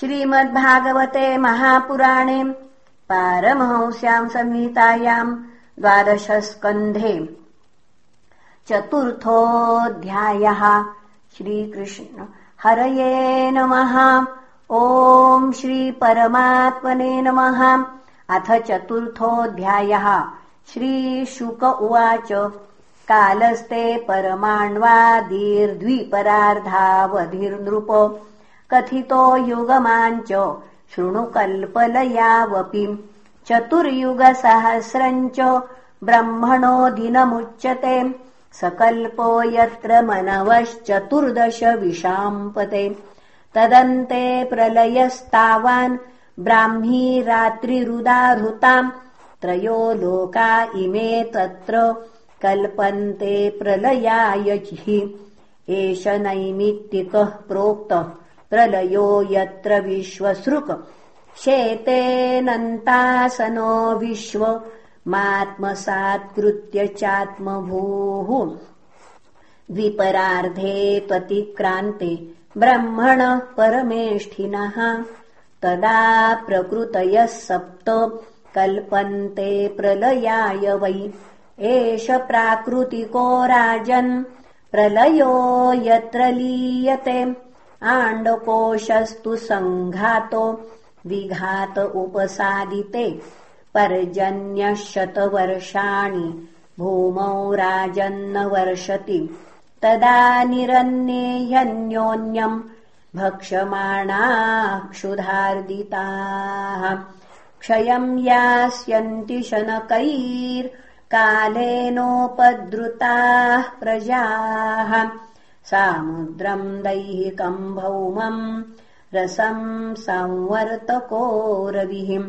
श्रीमद्भागवते महापुराणे पारमहंस्याम् संहितायाम् द्वादशस्कन्धे चतुर्थोऽध्यायः श्रीकृष्ण हरये नमः। ॐ श्रीपरमात्मने नमः। अथ चतुर्थोऽध्यायः। श्रीशुक उवाच। कालस्ते परमाण्वादीर्द्विपरार्धावधिर्नृप कथितो युगमाञ्च शृणु कल्पलयावपि चतुर्युगसहस्रम् च ब्रह्मणो दिनमुच्यते। सकल्पो यत्र मनवश्चतुर्दश विशाम्पते। तदन्ते प्रलयस्तावान् ब्राह्मी रात्रिरुदाहृताम्। त्रयो लोका इमे तत्र कल्पन्ते प्रलयाय एष नैमित्तिकः प्रोक्तः प्रलयो यत्र विश्वसृक्। शेतेनन्तासनो विश्व मात्मसात्कृत्य चात्मभूः। द्विपरार्धे त्वतिक्रान्ते ब्रह्मण परमेष्ठिनः। तदा प्रकृतयः सप्त कल्पन्ते प्रलयाय वै। एष प्राकृतिको राजन् प्रलयो यत्र लीयते आण्डकोशस्तु सङ्घातो विघात उपसादिते। पर्जन्यशतवर्षाणि भूमौ राजन्न वर्षति तदा निरन्येह्यन्योन्यम् भक्षमाणाः क्षुधार्दिताः क्षयम् यास्यन्ति शनकैर्कालेनोपद्रुताः प्रजाः सामुद्रम् दैहिकम् भौमम् रसम् संवर्तको रविः।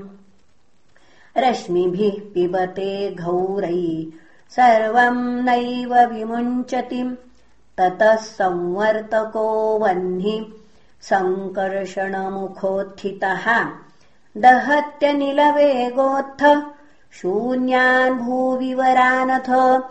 रश्मिभिः पिबते घौरै सर्वम् नैव विमुञ्चति। ततः संवर्तको वह्नि सङ्कर्षणमुखोत्थितः। दहत्यनिलवेगोत्थ शून्यान् भूविवरानथ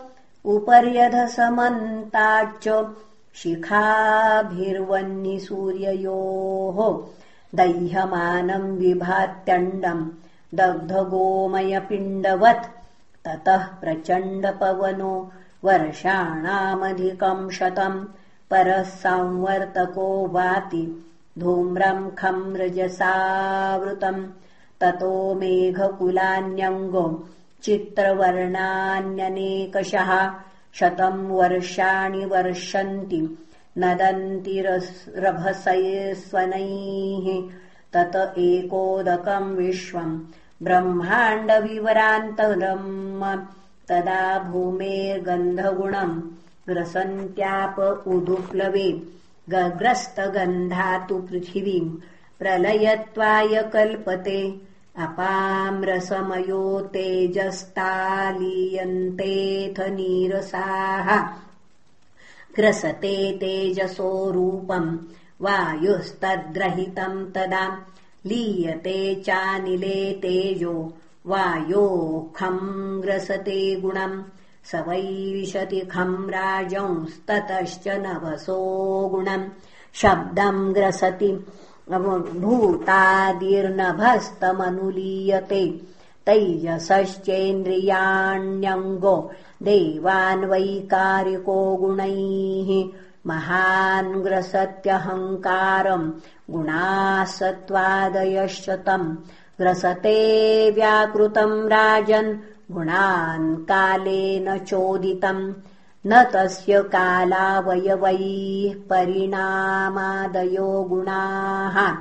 उपर्यधसमन्ताच्च शिखाभिर्वह्निसूर्ययोः। दह्यमानम् विभात्यण्डम् दग्धगोमयपिण्डवत्। ततः प्रचण्डपवनो वर्षाणामधिकम् शतम् परः संवर्तको वाति धूम्रम् खम् रजसावृतम् ततो मेघकुलान्यङ्गो चित्रवर्णान्यनेकशः शतम् वर्षाणि वर्षन्ति नदन्ति रभसैस्वनैः। तत एकोदकम् विश्वम् ब्रह्माण्डविवरान्तरम्। तदा भूमेर्गन्धगुणम् ग्रसन्त्याप उदुप्लवे गग्रस्तगन्धातु पृथिवीम् प्रलयत्वाय कल्पते अपाम्रसमयो तेजस्तालीयन्तेऽथ नीरसाः ग्रसते तेजसो रूपम् वायुस्तद्रहितम् तदा लीयते चानिले तेजो वायोखम् ग्रसते गुणम् स वै खम् राजंस्ततश्च नभसो गुणम् शब्दम् ग्रसति भूतादिर्नभस्तमनुलीयते। तैजसश्चेन्द्रियाण्यङ्गो देवान्वैकारिको गुणैः। महान् ग्रसत्यहङ्कारम् गुणाः सत्त्वादयश्च तम् ग्रसते व्याकृतम् राजन् गुणान् कालेन चोदितम् न तस्य कालावयवैः परिणामादयो गुणाः।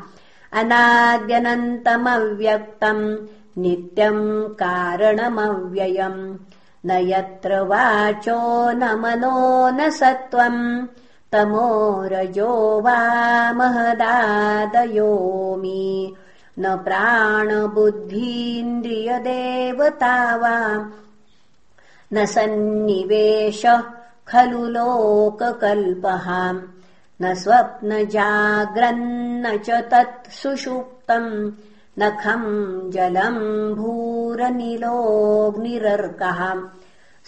अनाद्यनन्तमव्यक्तम् नित्यम् कारणमव्ययम्। न यत्र वाचो न मनो न सत्त्वम्। तमो रजो वा महदादयोमि। न प्राणबुद्धीन्द्रियदेवता वा। न सन्निवेश खलु लोककल्पः। न स्वप्नजाग्रन्न च तत् सुषुप्तम् न खम् जलम् भूरनिलोऽग्निरर्कः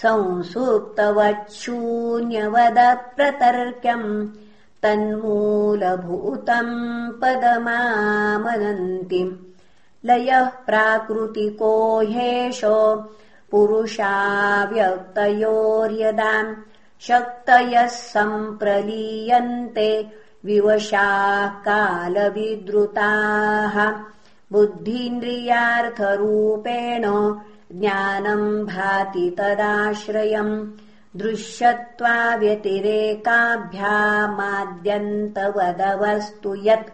संसुप्तवच्छून्यवदप्रतर्क्यम् तन्मूलभूतम् पदमामनन्तिम् लयः प्राकृतिको ह्येष पुरुषाव्यक्तयोर्यदाम् शक्तयः सम्प्रलीयन्ते विवशाः कालविद्रुताः बुद्धीन्द्रियार्थरूपेण ज्ञानम् भाति तदाश्रयम् दृश्यत्वाव्यतिरेकाभ्यामाद्यन्तवदवस्तु यत्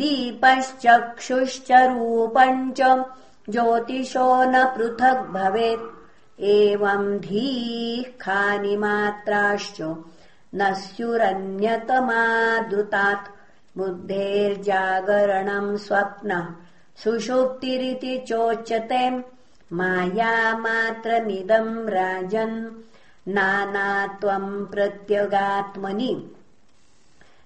दीपश्चक्षुश्च रूपम् च ज्योतिषो न पृथक् भवेत् एवम् धीः खानि मात्राश्च न स्युरन्यतमादृतात्। बुद्धेर्जागरणम् स्वप्नः सुषुप्तिरिति चोच्यते। मायामात्रमिदम् राजन्। नानात्वम् प्रत्यगात्मनि।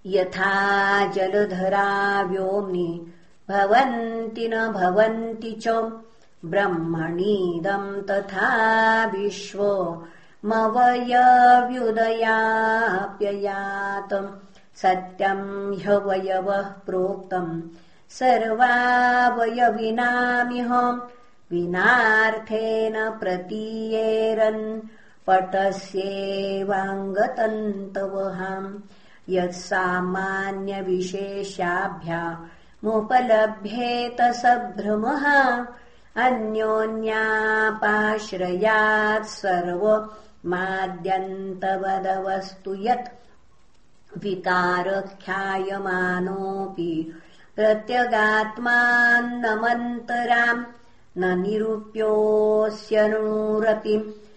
यथा जलधरा व्योम्नि। भवन्ति न भवन्ति च ब्रह्मणीदम् तथा विश्व मवयव्युदयाप्ययातम् सत्यम् ह्यवयवः प्रोक्तम् सर्वावयविनामिह। विनार्थेन प्रतीयेरन् पटस्येवाङ्गतन्तवहाम् यत्सामान्यविशेषाभ्यामुपलभ्येत स भ्रमः अन्योन्यापाश्रयात् सर्वमाद्यन्तवदवस्तु यत् विकारख्यायमानोऽपि प्रत्यगात्मान्नमन्तराम् न निरूप्योऽस्यनूरपि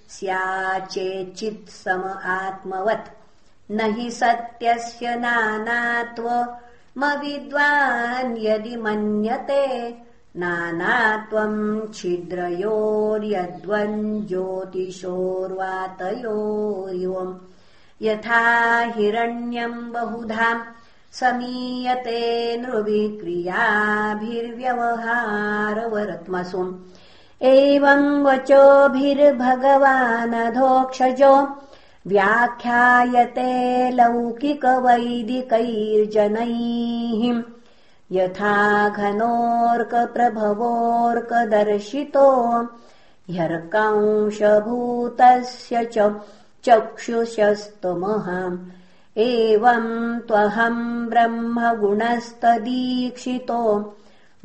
स्याचेच्चित्सम आत्मवत्। न हि सत्यस्य नानात्वमविद्वान् यदि मन्यते नानात्वम् छिद्रयोर्यद्वन् ज्योतिषोर्वातयोरिवम् यथा हिरण्यम् बहुधा समीयते नृविक्रियाभिर्व्यवहारवरत्मसु एवम् वचोभिर्भगवानधोक्षजो व्याख्यायते लौकिकवैदिकैर्जनैः यथा घनोऽर्कप्रभवोऽर्कदर्शितो ह्यर्कांशभूतस्य च चक्षुषस्तमः। एवम् त्वहम् ब्रह्मगुणस्तदीक्षितो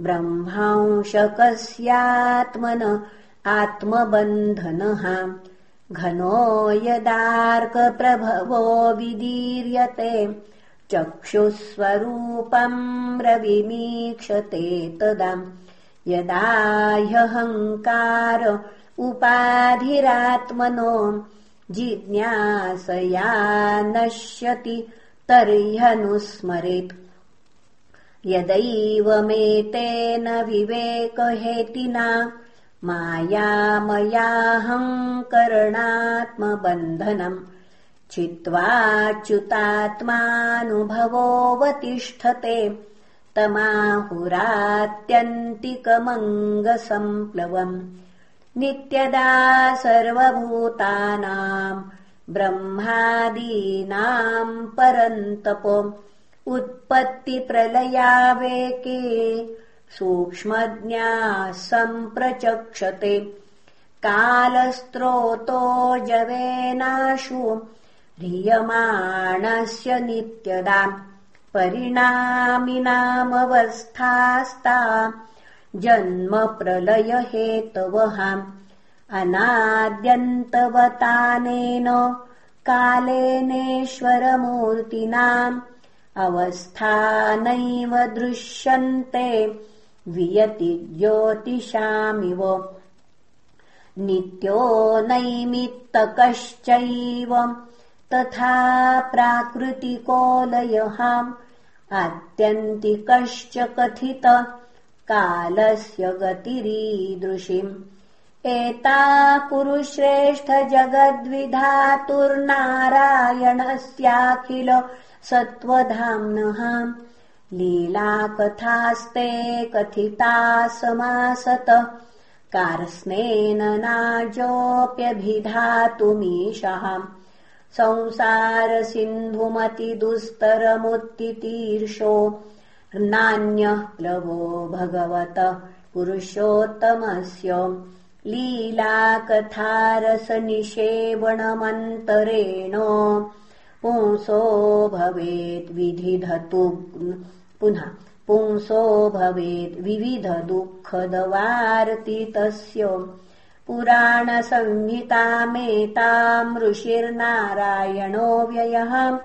ब्रह्मांशकस्यात्मन आत्मबन्धनः। घनो यदार्कप्रभवो विदीर्यते चक्षुस्वरूपम् रविमीक्षते तदा। यदा ह्यहङ्कार उपाधिरात्मनो जिज्ञासया नश्यति तर्ह्यनुस्मरेत्। यदैवमेतेन विवेकहेतिना मायामयाहङ्करणात्मबन्धनम् चित्वाच्युतात्मानुभवोऽवतिष्ठते तमाहुरात्यन्तिकमङ्गसम्प्लवम् नित्यदा सर्वभूतानाम् ब्रह्मादीनाम् परन्तपो। उत्पत्तिप्रलयावेके सूक्ष्मज्ञा सम्प्रचक्षते। कालस्त्रोतो जवेनाशु ह्रियमाणस्य नित्यदा परिणामिनामवस्थास्ता जन्मप्रलयहेतवः अनाद्यन्तवतानेन कालेनेश्वरमूर्तिनाम् अवस्थानैव दृश्यन्ते वियति ज्योतिषामिव नित्यो नैमित्तकश्चैव तथा प्राकृतिको लयहाम् आत्यन्तिकश्च कथित कालस्य गतिरीदृशिम्। एता कुरु श्रेष्ठ जगद्विधातुर्नारायणस्याखिल सत्त्वधाम्नः लीलाकथास्ते कथिता समासत कार्स्नेन नाजोऽप्यभिधातुमीशः संसारसिन्धुमतिदुस्तरमुत्तितीर्षो नान्यः प्लवो भगवतः पुरुषोत्तमस्य लीलाकथारसनिषेवणमन्तरेण पुंसो भवेद्विधिधतु पुनः पुंसो भवेद् विविधदुःखदवार्ति तस्य पुराणसंहितामेताम् ऋषिर्नारायणो व्ययः।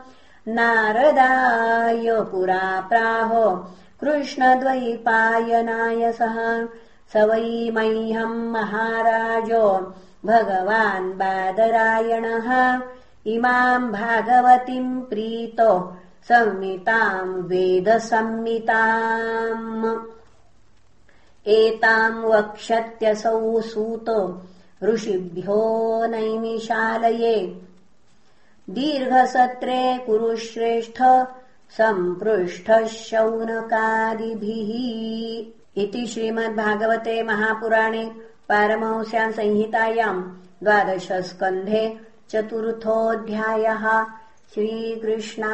नारदाय पुरा प्राह कृष्णद्वैपायनाय सः स वै मह्यम् महाराजो भगवान् बादरायणः। इमाम् भागवतीम् प्रीतो संमिताम् वेदसंमिताम् एताम् वक्ष्यत्यसौ सूत ऋषिभ्यो नैमिषालये। दीर्घसत्रे कुरुश्रेष्ठ सम्पृष्टः शौनकादिभिः इति श्रीमद्भागवते महापुराणे पारमंस्याम् संहितायाम् द्वादशस्कन्धे चतुर्थोऽध्यायः। श्रीकृष्णार्पणमस्तु